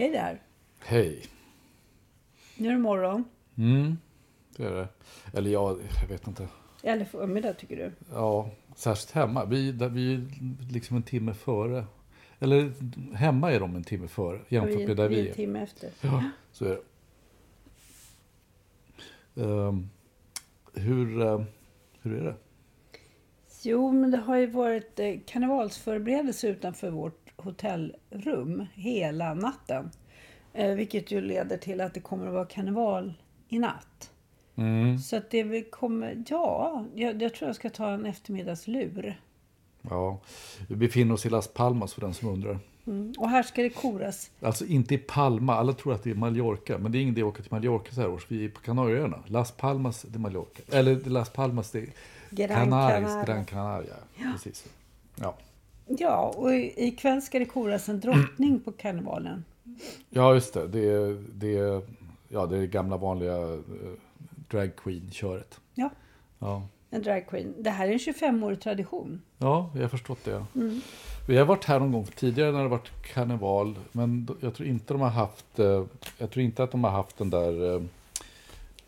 Hej där. Hej. Nu är det morgon. Mm, det är det. Eller ja, jag vet inte. Eller förmiddag tycker du? Ja, särskilt hemma. Vi, där vi är liksom en timme före. Eller hemma är de en timme före jämfört med där vi är. Vi är en timme efter. Ja, så är det. Um, hur, uh, hur är det? Jo, men det har ju varit eh, karnevalsförberedelse utanför vårt hotellrum hela natten. Eh, vilket ju leder till att det kommer att vara karneval i natt. Mm. Så att det vi kommer, ja, jag, jag tror jag ska ta en eftermiddagslur. Ja, vi befinner oss i Las Palmas för den som undrar. Mm. Och här ska det koras. Alltså inte i Palma, alla tror att det är Mallorca. Men det är ingen idé att åka till Mallorca så här års. Vi är på Kanarieöarna. Las Palmas, är Mallorca. Eller Las Palmas, är Gran Canaris. Gran Canaria. Ja. Precis. Ja. Ja, och i- ikväll ska det koras en drottning på karnevalen. ja, just det. Det är det, ja, det är det gamla vanliga uh, drag queen-köret. Ja, Ja. en dragqueen. Det här är en 25-årig tradition. ja, jag har förstått det. Mm. Vi har varit här någon gång tidigare när det varit karneval. Men jag tror inte de har haft, eh, jag tror inte att de har haft den där eh,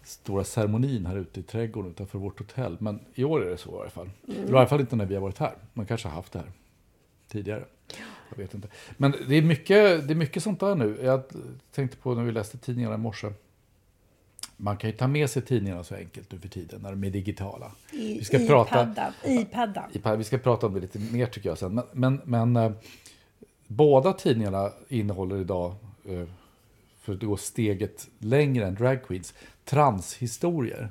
stora ceremonin här ute i trädgården utanför vårt hotell. Men i år är det så i alla fall. Mm. I alla fall inte när vi har varit här. Man kanske har haft det här tidigare. Jag vet inte. Men det är mycket, det är mycket sånt där nu. Jag tänkte på när vi läste tidningarna i morse. Man kan ju ta med sig tidningarna så enkelt nu för tiden när de är digitala. I, Vi ska i prata- paddan. I paddan. i Vi ska prata om det lite mer tycker jag sen. Men, men, men eh, båda tidningarna innehåller idag, eh, för att gå steget längre än drag queens, transhistorier.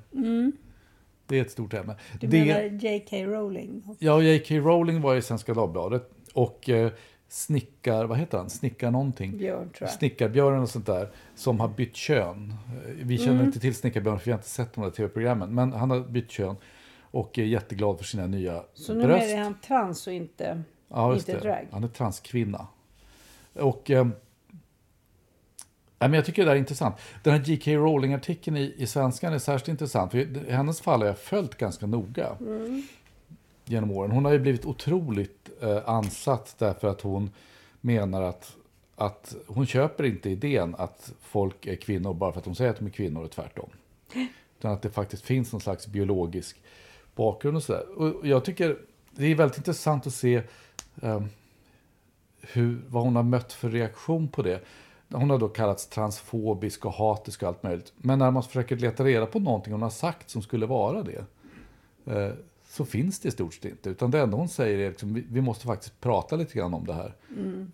Det är ett stort ämne. Mm. Du det, menar J.K. Rowling? Ja, J.K. Rowling var i Svenska Dagbladet och eh, snickar, vad heter han, snickar någonting. Björn, tror jag. Snickarbjörnen och sånt där, som har bytt kön. Eh, Vi känner Mm. inte till Snickarbjörn för vi har inte sett de där tv-programmen. Men han har bytt kön och är jätteglad för sina nya Så nu bröst. är han trans och inte, Ja, inte drag. Han är transkvinna. Och... Eh, nej, men jag tycker det där är intressant. Den här J.K. Rowling-artikeln i, i Svenskan är särskilt intressant. För i hennes fall har jag följt ganska noga Mm genom åren. Hon har ju blivit otroligt eh, ansatt därför att hon menar att, att hon köper inte idén att folk är kvinnor bara för att de säger att de är kvinnor och tvärtom. Utan att det faktiskt finns någon slags biologisk bakgrund och sådär. Och jag tycker det är väldigt intressant att se eh, hur, vad hon har mött för reaktion på det. Hon har då kallats transfobisk och hatisk och allt möjligt. Men när man försöker leta reda på någonting hon har sagt som skulle vara det. Eh, så finns det i stort sett inte. Utan det enda hon säger är liksom, vi, måste faktiskt prata lite grann om det här.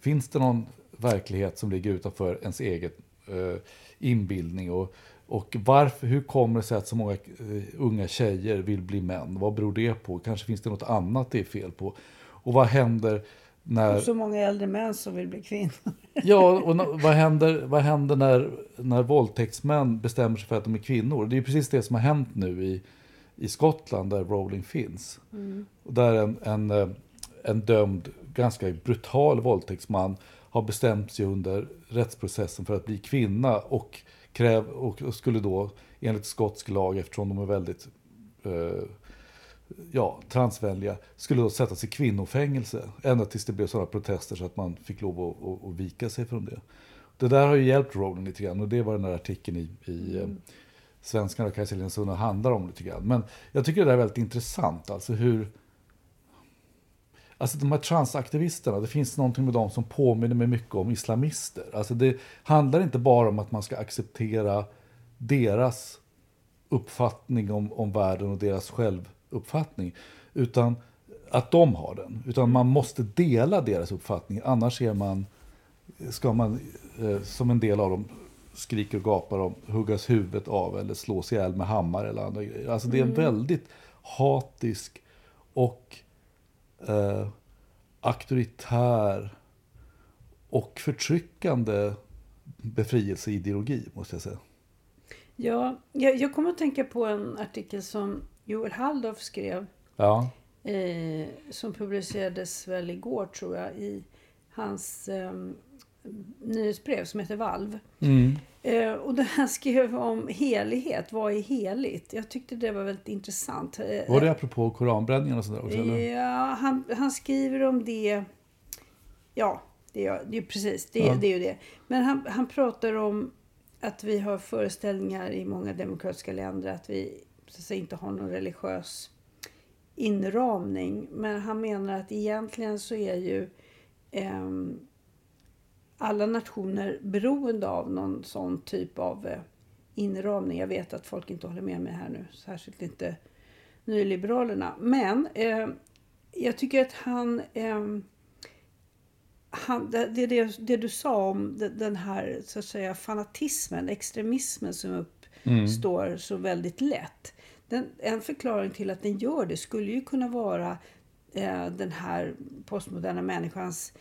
Finns det någon verklighet som ligger utanför ens eget eh, inbildning? Och, och varför, hur kommer det sig att så många eh, unga tjejer vill bli män? Vad beror det på? Kanske finns det något annat det är fel på? Och vad händer när, Och så många äldre män som vill bli kvinnor. Ja, och vad händer, vad händer när, när våldtäktsmän bestämmer sig för att de är kvinnor? Det är ju precis det som har hänt nu i, i Skottland där Rowling finns. Och där en, en, eh, en dömd, ganska brutal våldtäktsman har bestämt sig under rättsprocessen för att bli kvinna och, kräv, och, skulle då enligt skotsk lag, eftersom de är väldigt eh, ja, transvänliga, skulle då sättas i kvinnofängelse. Ända tills det blev sådana protester så att man fick lov att, att, att vika sig från det. Det där har ju hjälpt Rowling lite grann och det var den där artikeln i, i mm. Svenskarna och Kajsa Lindström handlar om lite grann. Men jag tycker det där är väldigt intressant, alltså hur... Alltså de här transaktivisterna, det finns någonting med dem som påminner mig mycket om islamister. Alltså det handlar inte bara om att man ska acceptera deras uppfattning om, om världen och deras självuppfattning. Utan att de har den. Utan man måste dela deras uppfattning. Annars är man, ska man eh, som en del av dem skriker och gapar om huggas huvudet av eller slås ihjäl med hammare eller andra grejer. Alltså det är en väldigt hatisk och eh, auktoritär och förtryckande befrielseideologi måste jag säga. Ja, jag, jag kommer att tänka på en artikel som Joel Halldorf skrev. Ja. Eh, som publicerades väl igår tror jag i hans eh, nyhetsbrev som heter Valv. Mm. Eh, och där han skrev om helighet. Vad är heligt? Jag tyckte det var väldigt intressant. Eh, Var det apropå koranbränningen och sådär också? Eller? Ja, han, han skriver om det. Ja, det är, det är precis. Det, Ja. det är ju det. Men han, han pratar om att vi har föreställningar i många demokratiska länder att vi så att säga, inte har någon religiös inramning. Men han menar att egentligen så är ju ehm, alla nationer beroende av någon sån typ av eh, inramning. Jag vet att folk inte håller med mig här nu, särskilt inte nyliberalerna. Men eh, jag tycker att han, eh, han det, det, det du sa om de- den här så att säga fanatismen, extremismen som uppstår så väldigt lätt. Den, en förklaring till att den gör det skulle ju kunna vara eh, den här postmoderna människans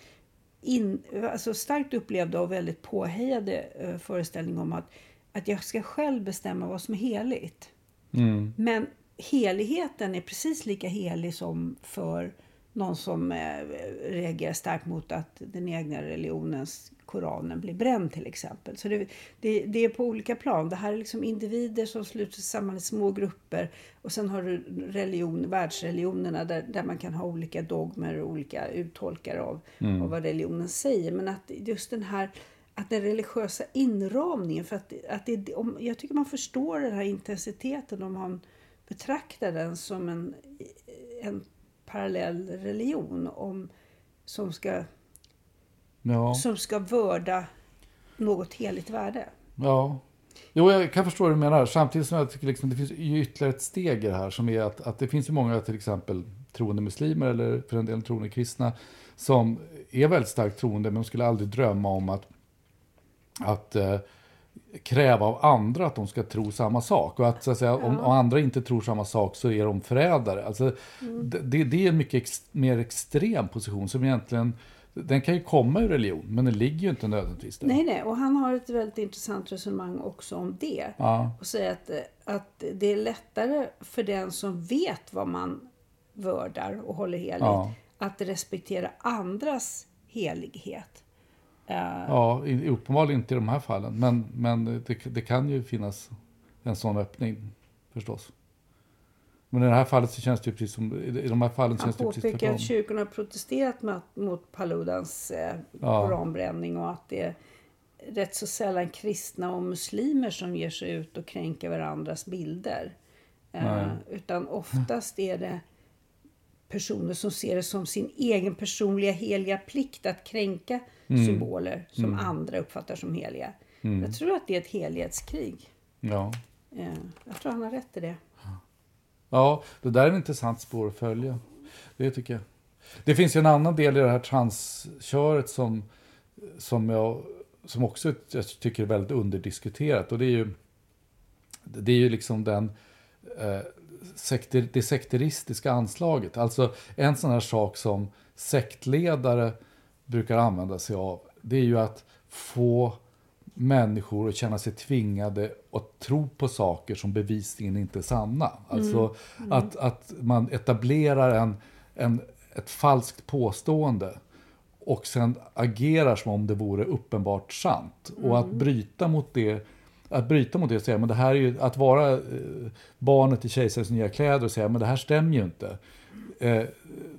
in, alltså starkt upplevda och väldigt påhejade eh, föreställning om att, att jag ska själv bestämma vad som är heligt. Mm. Men heligheten är precis lika helig som för någon som eh, reagerar starkt mot att den egna religionens Koranen blir bränd till exempel. Så det, det, det är på olika plan. Det här är liksom individer som sluter sig samman i små grupper och sen har du religion, världsreligionerna där, där man kan ha olika dogmer och olika uttolkare av, av vad religionen säger. Men att just den här att den religiösa inramningen, för att, att det, om, jag tycker man förstår den här intensiteten om man betraktar den som en, en parallell religion om, som, ska, Ja. som ska vörda något heligt värde. Ja. Jo, jag kan förstå vad du menar. Samtidigt som jag tycker liksom, det finns ju ytterligare ett steg i det här som är att, att det finns ju många till exempel troende muslimer eller för en del troende kristna som är väldigt starkt troende men de skulle aldrig drömma om att, att eh, kräva av andra att de ska tro samma sak. Och att, så att säga, om, om andra inte tror samma sak så är de förrädare. Alltså, det, det är en mycket ex, mer extrem position som egentligen den kan ju komma ur religion, men den ligger ju inte nödvändigtvis där. Nej, nej, och han har ett väldigt intressant resonemang också om det. Ja. Och säger att, att det är lättare för den som vet vad man vördar och håller heligt Ja. att respektera andras helighet. Eh, Ja, uppenbarligen inte i de här fallen. Men, men det, det kan ju finnas en sån öppning förstås. Men i det här fallet så känns det precis som, i de här fallen Han påpekar att kyrkorna har protesterat mot, Paludans eh, Ja. koranbränning och att det är rätt så sällan kristna och muslimer som ger sig ut och kränker varandras bilder. Eh, utan oftast är det personer som ser det som sin egen personliga heliga plikt att kränka Mm. symboler som andra uppfattar som heliga. Jag tror att det är ett helhetskrig. Ja. Eh, jag tror han har rätt i det ja, det där är en intressant spår att följa. Det tycker jag. Det finns ju en annan del i det här transköret som, som, jag, som också jag tycker är väldigt underdiskuterat. Och det är ju, det är ju liksom den, eh, sekter, det sekteristiska anslaget. Alltså en sån här sak som sektledare brukar använda sig av, det är ju att få människor att känna sig tvingade att tro på saker som bevisligen inte är sanna. Alltså Att, att man etablerar en, en, ett falskt påstående och sen agerar som om det vore uppenbart sant. Och att bryta mot det att bryta mot det och säga, men det här är ju att vara eh, barnet i kejsarens nya kläder och säga, men det här stämmer ju inte. Eh,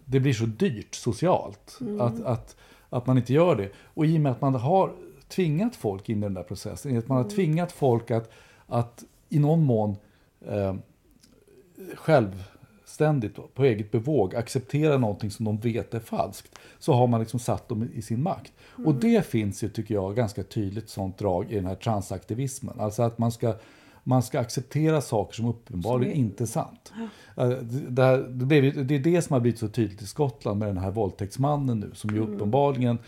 det blir så dyrt socialt att, att, att man inte gör det. Och i och med att man har tvingat folk in i den där processen, i att man har tvingat folk att, att i någon mån eh, självständigt på eget bevåg acceptera någonting som de vet är falskt, så har man liksom satt dem i sin makt. Och det finns ju, tycker jag, ganska tydligt sånt drag i den här transaktivismen. Alltså att man ska, man ska acceptera saker som uppenbarligen inte är sant. Eh, Det, här, det, blev, ju- det är det som har blivit så tydligt i Skottland med den här våldtäktsmannen nu, som ju uppenbarligen eh,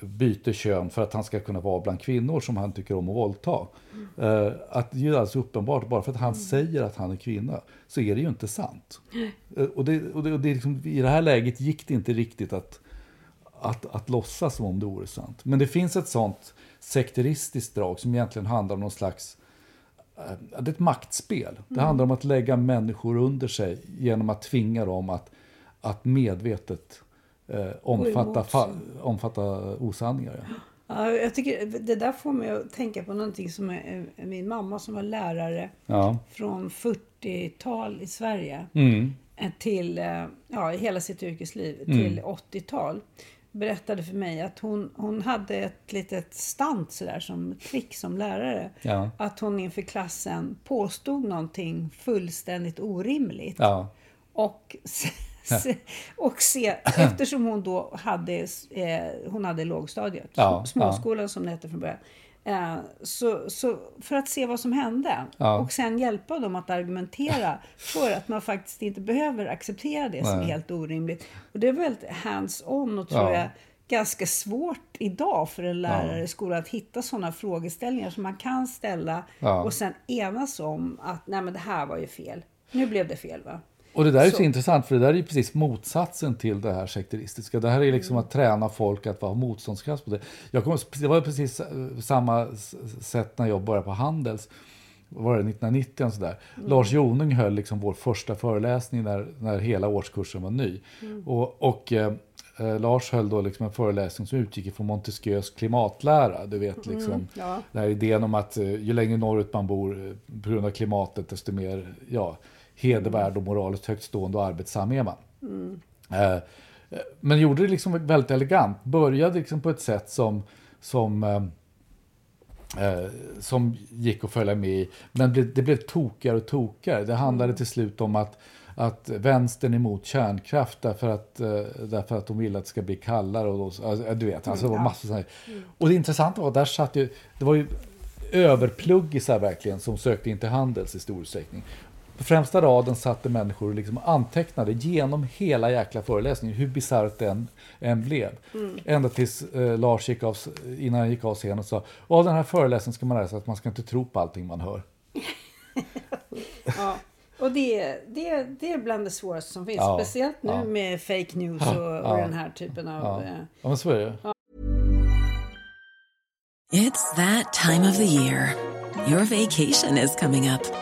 byter kön för att han ska kunna vara bland kvinnor som han tycker om att våldta. Eh, att det är ju alltså uppenbart, bara för att han säger att han är kvinna, så är det ju inte sant. Eh, och det, och det, och det liksom, I det här läget gick det inte riktigt att, att, att låtsas som om det vore sant. Men det finns ett sånt sekteristiskt drag som egentligen handlar om någon slags eh, det är ett maktspel. Det handlar om att lägga människor under sig genom att tvinga dem att, att medvetet eh, omfatta, emot fa, sig. omfatta osanningar. Ja. Ja, jag tycker det där får mig att tänka på någonting som är, är min mamma som var lärare Ja. från 40-tal i Sverige Mm. eh, till, eh, ja, hela sitt yrkesliv, till 80-tal. Berättade för mig att hon, hon hade ett litet stant sådär som trick som lärare. Ja. Att hon inför klassen påstod någonting fullständigt orimligt. Ja. Och, se, se, och se, eftersom hon då hade, eh, hon hade lågstadiet, Ja, småskolan som det hette från början. Eh, så, så för att se vad som hände Ja. och sen hjälpa dem att argumentera för att man faktiskt inte behöver acceptera det som är Nej. helt orimligt. Och det är väldigt hands-on och tror Ja. jag ganska svårt idag för en lärare i skolan att hitta sådana frågeställningar som man kan ställa Ja. och sen enas om att nej men det här var ju fel. Nu blev det fel va? Och det där är så. Så. intressant, för det där är ju precis motsatsen till det här sekteristiska. Det här är liksom att träna folk att vara motståndskraft på det. Jag kommer, det var precis eh, samma sätt när jag började på Handels. Var det, 1990 och sådär. Lars Jonung höll liksom vår första föreläsning när, när hela årskursen var ny. Och, och eh, eh, Lars höll då liksom en föreläsning som utgick ifrån Montesquieus klimatlära. Du vet liksom ja. den här idén om att eh, ju längre norrut man bor på grund av klimatet desto mer ja, hedervärd och moraliskt högtstående och arbetsam är man. Eh, eh, men gjorde det liksom väldigt elegant. Började liksom på ett sätt som, som, eh, eh, som gick att följa med i. Men det, blev tokigare och tokigare. Det handlade till slut om att, att vänstern är emot kärnkraft därför att, eh, därför att de vill att det ska bli kallare. Och då, alltså, du vet, alltså, det var massor sådana här. Och det intressanta var att där satt ju, det var ju överpluggisar verkligen som sökte in till Handels i stor utsträckning. På främsta raden satt det människor och liksom antecknade genom hela jäkla föreläsningen, hur bisarrt den än blev. Ända tills eh, Lars gick av, innan han gick av scenen och sa, och av den här föreläsningen ska man lära sig att man ska inte tro på allting man hör. Ja. Och det, det, det är bland det svåraste som finns. Ja, Speciellt nu ja. med fake news och, och Ja. den här typen av... Ja, eh, ja men så är det. It's that time of the year. Your vacation is coming up.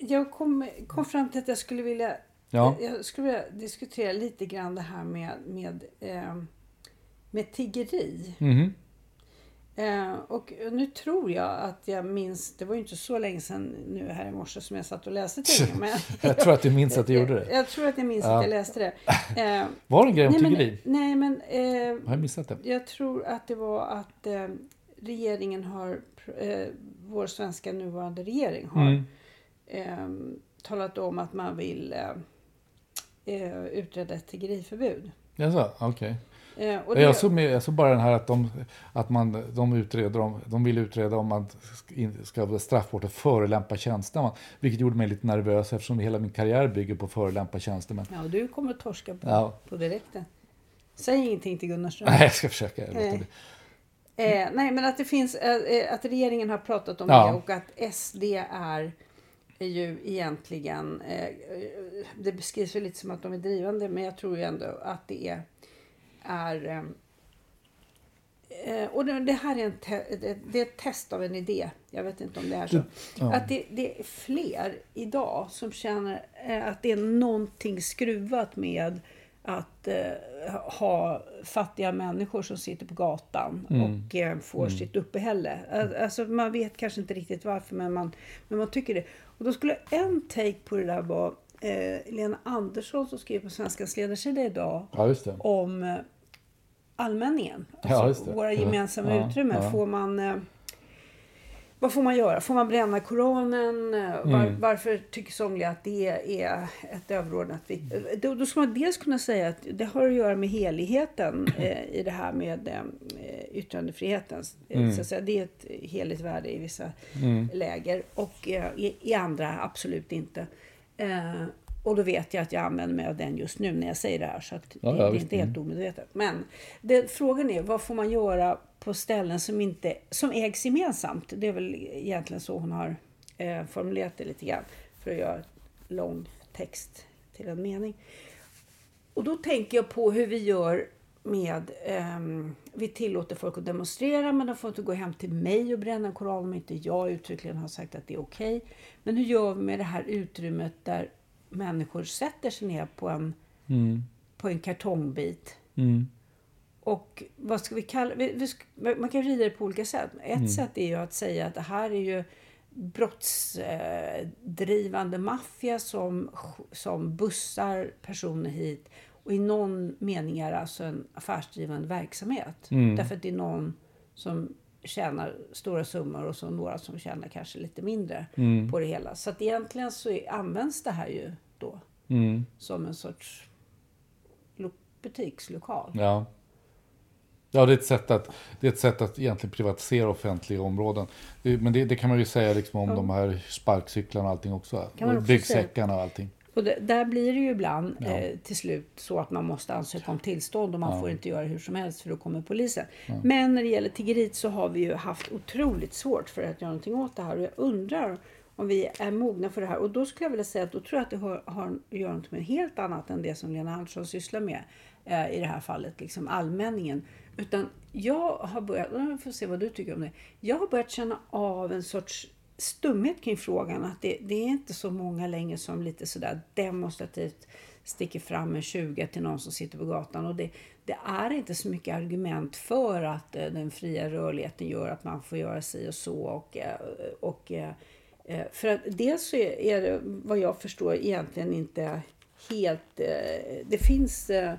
Jag kom, kom fram till att jag skulle vilja, Ja. jag skulle vilja diskutera lite grann det här med, med eh, med tiggeri. Mhm. Eh, och nu tror jag att jag minns, det var ju inte så länge sedan nu här i morse som jag satt och läste tidningen. Men Jag tror att du minns att du gjorde det. Jag, jag tror att jag minns Ja. att jag läste det. Eh, Var det en grej om nej, men, tiggeri? nej men eh, Har jag missat det? jag tror att det var att eh, regeringen har, eh, vår svenska nuvarande regering har Mm. Eh, talat om att man vill eh, eh, utreda ett tiggeriförbud. Jaså, okej. Eh, och det- Jag, såg med, jag såg bara den här att de, att man, de, utreder om, de vill utreda om man ska, straffbart att förolämpa tjänsteman. Vilket gjorde mig lite nervös eftersom hela min karriär bygger på att förolämpa tjänstemän. Ja, och du kommer att torska på, Ja. på direkten. Säg ingenting till Gunnar Ström. Nej, jag ska försöka Nej. bli. Eh, nej, men att det finns, eh, eh, att regeringen har pratat om Ja. det och att SD är, är ju egentligen, eh, det beskrivs väl lite som att de är drivande, men jag tror ju ändå att det är, är eh, eh, och det, här är, en te, det, är ett test av en idé. Jag vet inte om det är så. Ja. Att det, det är fler idag som känner eh, att det är någonting skruvat med att eh, ha fattiga människor som sitter på gatan Mm. och eh, får sitt uppehälle. Al- Alltså, man vet kanske inte riktigt varför, men man, men man tycker det. Och då skulle en take på det där vara eh, Lena Andersson som skriver på Svenskans ledarsida idag Ja, om eh, allmänningen. Ja, Alltså det. våra Ja. gemensamma Ja, utrymmen. ja. Får man, eh, vad får man göra? Får man bränna Koranen? Eh, Var, Mm. Varför tycker somliga att det är ett överordnat vikt? Eh, Då, då ska man dels kunna säga att det har att göra med heligheten eh, i det här med eh, yttrandefriheten. Eh, Mm. Så att säga, det är ett heligt värde i vissa Mm. läger och eh, i, i andra absolut inte. Eh, och då vet jag att jag använder mig av den just nu när jag säger det här. Så att Ja, det, ja, det är inte helt omedvetet. Men det, frågan är vad får man göra på ställen som, inte, som ägs gemensamt? Det är väl egentligen så hon har eh, formulerat det lite grann. För att göra lång text till en mening. Och då tänker jag på hur vi gör med... ehm, vi tillåter folk att demonstrera men de får inte gå hem till mig och bränna en koran om inte jag uttryckligen har sagt att det är okej. Men hur gör vi med det här utrymmet där människor sätter sig ner på en, Mm. på en kartongbit Mm. och vad ska vi kalla vi, vi, Man kan vrida det på olika sätt. Ett Mm. sätt är ju att säga att det här är ju brottsdrivande maffia som, som bussar personer hit. Och i någon mening är det alltså en affärsdrivande verksamhet. Mm. Därför att det är någon som tjänar stora summor och så några som tjänar kanske lite mindre Mm. på det hela. Så att egentligen så är, används det här ju då Mm. som en sorts lo- butikslokal. Ja. Ja, det är, ett sätt att, det är ett sätt att egentligen privatisera offentliga områden. Det, men det, det kan man ju säga liksom om Ja. de här sparkcyklarna och allting också byggsäckarna och allting. Och det, där blir det ju ibland Ja. eh, till slut så att man måste ansöka om tillstånd och man Ja. får inte göra hur som helst för då kommer polisen. Men när det gäller tiggeriet så har vi ju haft otroligt svårt för att göra någonting åt det här och jag undrar om vi är mogna för det här. Och då skulle jag vilja säga att då tror jag att det har, har att göra med helt annat än det som Lena Andersson sysslar med eh, i det här fallet, liksom allmänningen. Utan jag har börjat, jag får se vad du tycker om det. Jag har börjat känna av en sorts stumhet kring frågan. Att det, det är inte så många längre som lite sådär demonstrativt sticker fram en 20 till någon som sitter på gatan. Och det, det är inte så mycket argument för att eh, den fria rörligheten gör att man får göra si och så. Och, eh, och, eh, eh, för att dels så är är det vad jag förstår egentligen inte helt... eh, Det finns eh,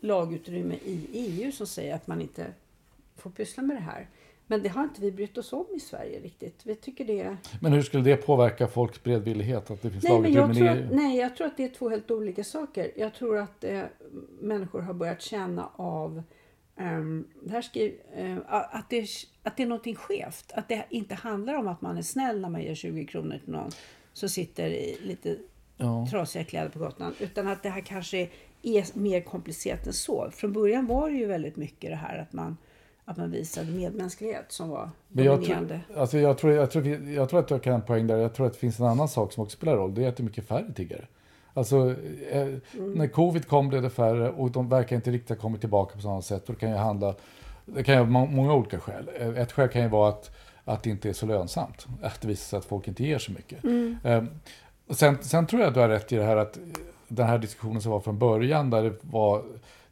lagutrymme i EU som säger att man inte får pyssla med det här. Men det har inte vi brytt oss om i Sverige riktigt. Vi tycker det är... Men hur skulle det påverka folks beredvillighet? Att det finns Nej, men jag tror, att, nej, jag tror att det är två helt olika saker. Jag tror att eh, människor har börjat känna av ehm, det här skriv, eh, att, det, att det är någonting skevt. Att det inte handlar om att man är snäll när man ger 20 kronor till någon som sitter i lite Ja. trasiga kläder på gatan. Utan att det här kanske är mer komplicerat än så. Från början var det ju väldigt mycket det här att man, att man visade medmänsklighet som var Men jag, dominerande. tror, alltså jag, tror, jag, tror, jag tror att jag kan ha en poäng där. Jag tror att det finns en annan sak som också spelar roll. Det är att det är mycket färre tiggare. Alltså, eh, Mm. när covid kom blev det färre och de verkar inte riktigt ha kommit tillbaka på samma sätt. Och det kan ju handla, det kan ju ha må- många olika skäl. Eh, Ett skäl kan ju vara att, att det inte är så lönsamt. Att det visar sig att folk inte ger så mycket. Eh, och sen, sen tror jag att du har rätt i det här att den här diskussionen som var från början där det var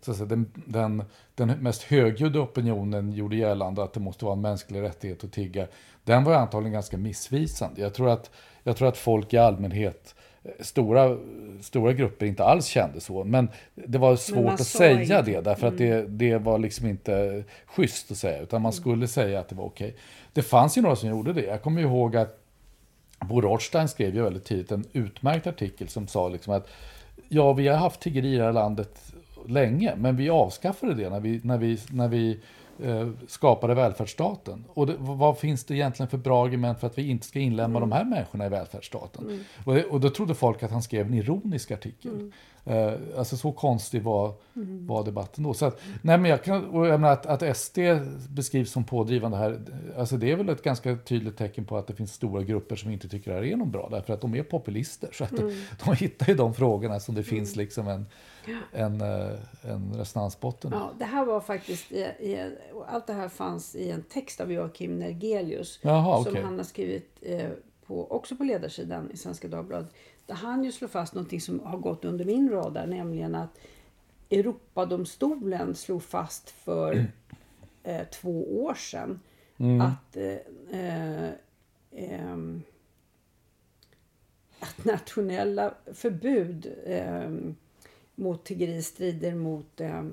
så att säga, den, den, den mest högljudda opinionen gjorde gällande att det måste vara en mänsklig rättighet att tigga. Den var antagligen ganska missvisande. Jag tror att, jag tror att folk i allmänhet stora, stora grupper inte alls kände så. Men det var svårt att säga inte. det därför att det, det var liksom inte schysst att säga. Utan man skulle säga att det var okej. Det fanns ju några som gjorde det. Jag kommer ihåg att Bo Rothstein skrev ju väldigt tidigt en utmärkt artikel som sa liksom att ja, vi har haft tiggeri i det här landet länge, men vi avskaffade det när vi, när vi, när vi eh, skapade välfärdsstaten. Och det, vad finns det egentligen för bra argument för att vi inte ska inlämna mm. de här människorna i välfärdsstaten? Mm. Och, det, och då trodde folk att han skrev en ironisk artikel. Mm. Eh, alltså så konstig var, mm. var debatten då. Så att, nej men jag kan, och jag menar att, att SD beskrivs som pådrivande här, alltså det är väl ett ganska tydligt tecken på att det finns stora grupper som inte tycker det här är något bra, därför att de är populister. Så att mm. de hittar ju de frågorna som det finns mm. liksom en, en, eh, en resonansbotten. Ja, det här var faktiskt, i, i, allt det här fanns i en text av Joakim Nergelius Jaha, som han har skrivit eh, på, också på ledarsidan i Svenska Dagbladet. Där han ju slår fast någonting som har gått under min radar, nämligen att Europadomstolen slog fast för eh, två år sedan mm. att, eh, eh, att nationella förbud mot tiggeri strider mot eh,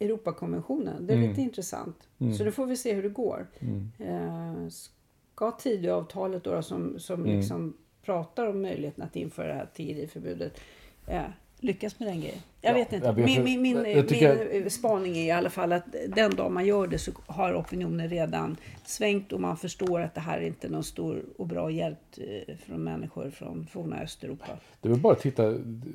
Europakonventionen. Det är mm. lite intressant. Mm. Så då får vi se hur det går. Mm. Eh, ska Tidöavtalet då, som, som mm. liksom pratar om möjligheten att införa det här tiggeriförbudet eh, lyckas med den grejen. Jag ja, vet inte. Jag vet, min, min, min, min jag... spaning är i alla fall att den dag man gör det så har opinionen redan svängt och man förstår att det här är inte någon stor och bra hjälp eh, från människor från forna Östeuropa. Det är väl bara att titta,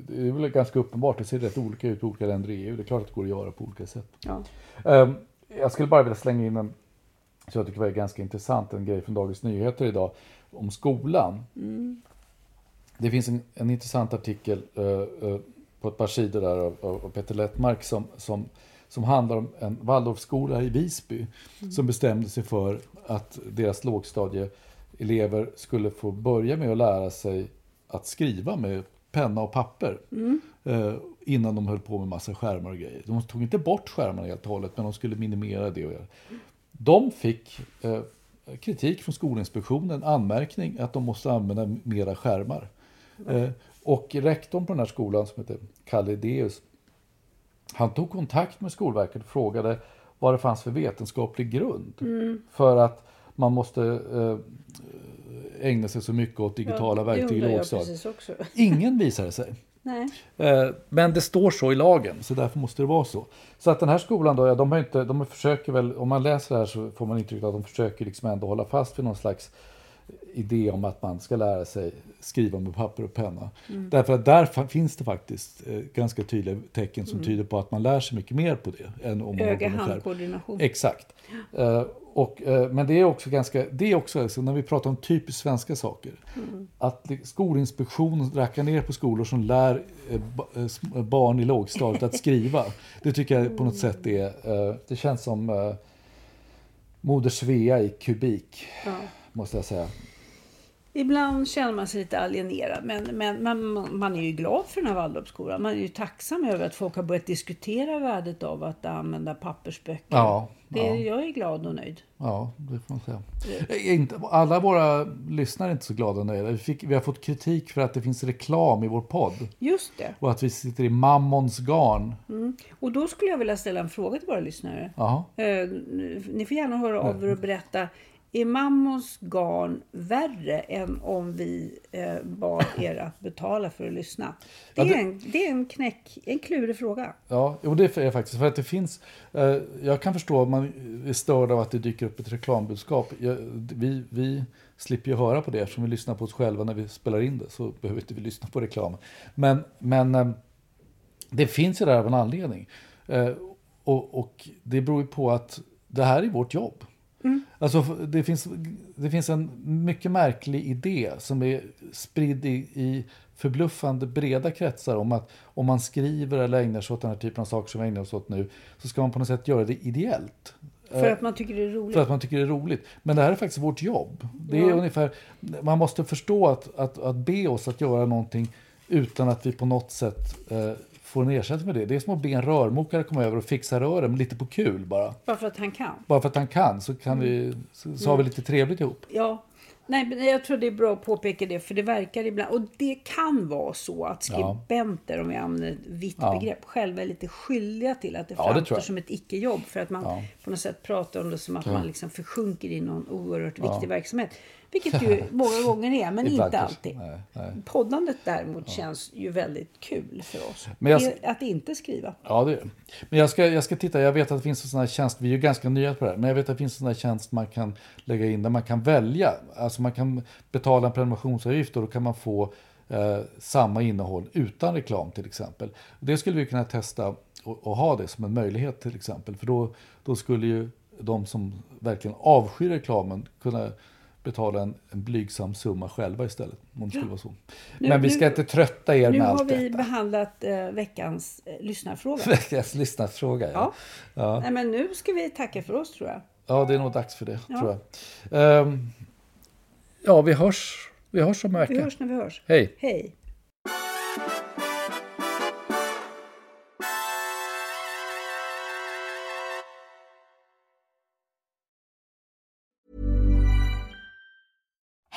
det är väl ganska uppenbart, det ser rätt olika ut på olika länder i EU. Det är klart att det går att göra på olika sätt. Ja. Um, jag skulle bara vilja slänga in en, så jag tycker var ganska intressant, en grej från Dagens Nyheter idag om skolan. Mm. Det finns en, en intressant artikel uh, uh, på ett par sidor där av, av Peter Lettmark som, som, som handlar om en Waldorfskola i Visby mm. som bestämde sig för att deras lågstadieelever skulle få börja med att lära sig att skriva med penna och papper mm. eh, innan de höll på med massa skärmar och grejer. De tog inte bort skärmarna helt och hållet, men de skulle minimera det. Och göra. De fick eh, kritik från Skolinspektionen, anmärkning att de måste använda mera skärmar. Mm. Eh, och rektorn på den här skolan som heter Kalle Deus, han tog kontakt med Skolverket och frågade vad det fanns för vetenskaplig grund mm. för att man måste eh, ägna sig så mycket åt digitala ja, verktyg i lågstadiet. Ingen visade sig. Nej. Eh, men det står så i lagen, så därför måste det vara så. Så att den här skolan då, ja, de, har inte, de försöker väl, om man läser det här så får man intrycket att de försöker liksom ändå hålla fast vid någon slags idé om att man ska lära sig skriva med papper och penna. Mm. Därför att där finns det faktiskt eh, ganska tydliga tecken som mm. tyder på att man lär sig mycket mer på det. Än om Öga-handkoordination. Exakt. Uh, och, uh, men det är också ganska, det är också alltså, när vi pratar om typiskt svenska saker. Mm. Att Skolinspektionen rackar ner på skolor som lär barn i lågstadiet att skriva. Det tycker jag på något sätt är, det känns som Moder Svea i kubik. Ja. Måste jag säga. Ibland känner man sig lite alienerad, men, men man, man är ju glad för den här Waldorfskolan. Man är ju tacksam över att folk har börjat diskutera värdet av att använda pappersböcker. Ja, det, ja. Jag är glad och nöjd. Ja, det får man säga. Alla våra lyssnare är inte så glada och nöjda. Vi, fick, vi har fått kritik för att det finns reklam i vår podd. Just det. Och att vi sitter i mammons garn. Mm. Och då skulle jag vilja ställa en fråga till våra lyssnare. Eh, ni får gärna höra av er och berätta är mammons garn värre än om vi eh, bad er att betala för att lyssna? Det är, ja, det, en, det är en, knäck, en klurig fråga. Ja, och det är faktiskt för att det finns. Eh, jag kan förstå att man är störd av att det dyker upp ett reklambudskap. Jag, vi, vi slipper ju höra på det eftersom vi lyssnar på oss själva när vi spelar in det. Så behöver inte vi lyssna på reklamen. Men, men eh, det finns ju där av en anledning. Eh, och, och det beror ju på att det här är vårt jobb. Mm. Alltså, det, finns, det finns en mycket märklig idé som är spridd i, i förbluffande breda kretsar om att om man skriver eller ägnar sig åt den här typen av saker som vi ägnar oss åt nu så ska man på något sätt göra det ideellt. För att man tycker det är roligt? För att man tycker det är roligt. Men det här är faktiskt vårt jobb. Det är ja. ungefär, man måste förstå att, att, att be oss att göra någonting utan att vi på något sätt eh, får en ersättning för det. Det är som att be en rörmokare komma över och fixa rören, lite på kul bara. Bara för att han kan. Bara för att han kan så, kan vi, så, så har vi lite trevligt ihop. Ja. Nej, men jag tror det är bra att påpeka det, för det verkar ibland... Och det kan vara så att Ja. skribenter, om vi använder ett vitt Ja. begrepp, själva är lite skyldiga till att det Ja, det framstår jag. som ett icke-jobb. För att man Ja. på något sätt pratar om det som att Ja. man liksom försjunker i någon oerhört Ja. viktig verksamhet. Vilket ju många gånger är, men inte kanske. alltid. Nej, nej. Poddandet däremot känns ju väldigt kul för oss. Jag- Det- Att inte skriva. Ja, det är det. Men jag ska, jag ska titta, jag vet att det finns en sån här tjänst, vi är ju ganska nya på det här, men jag vet att det finns en sån här tjänst man kan lägga in där man kan välja. Alltså man kan betala en prenumerationsavgift och då kan man få eh, samma innehåll utan reklam till exempel. Det skulle vi kunna testa och, och ha det som en möjlighet till exempel. För då, då skulle ju de som verkligen avskyr reklamen kunna betala en, en blygsam summa själva istället. Om det vara så. Nu- Men vi ska nu- inte trötta er Nu med har allt vi detta. behandlat eh, veckans eh, lyssnarfråga. Veckans lyssnarfråga, ja. ja. Nej, men nu ska vi tacka för oss tror jag. Ja, det är nog dags för det, Ja. tror jag. Ehm, ja, vi hörs, vi hörs om en vecka. Vi hörs när vi hörs. Hej. Hej.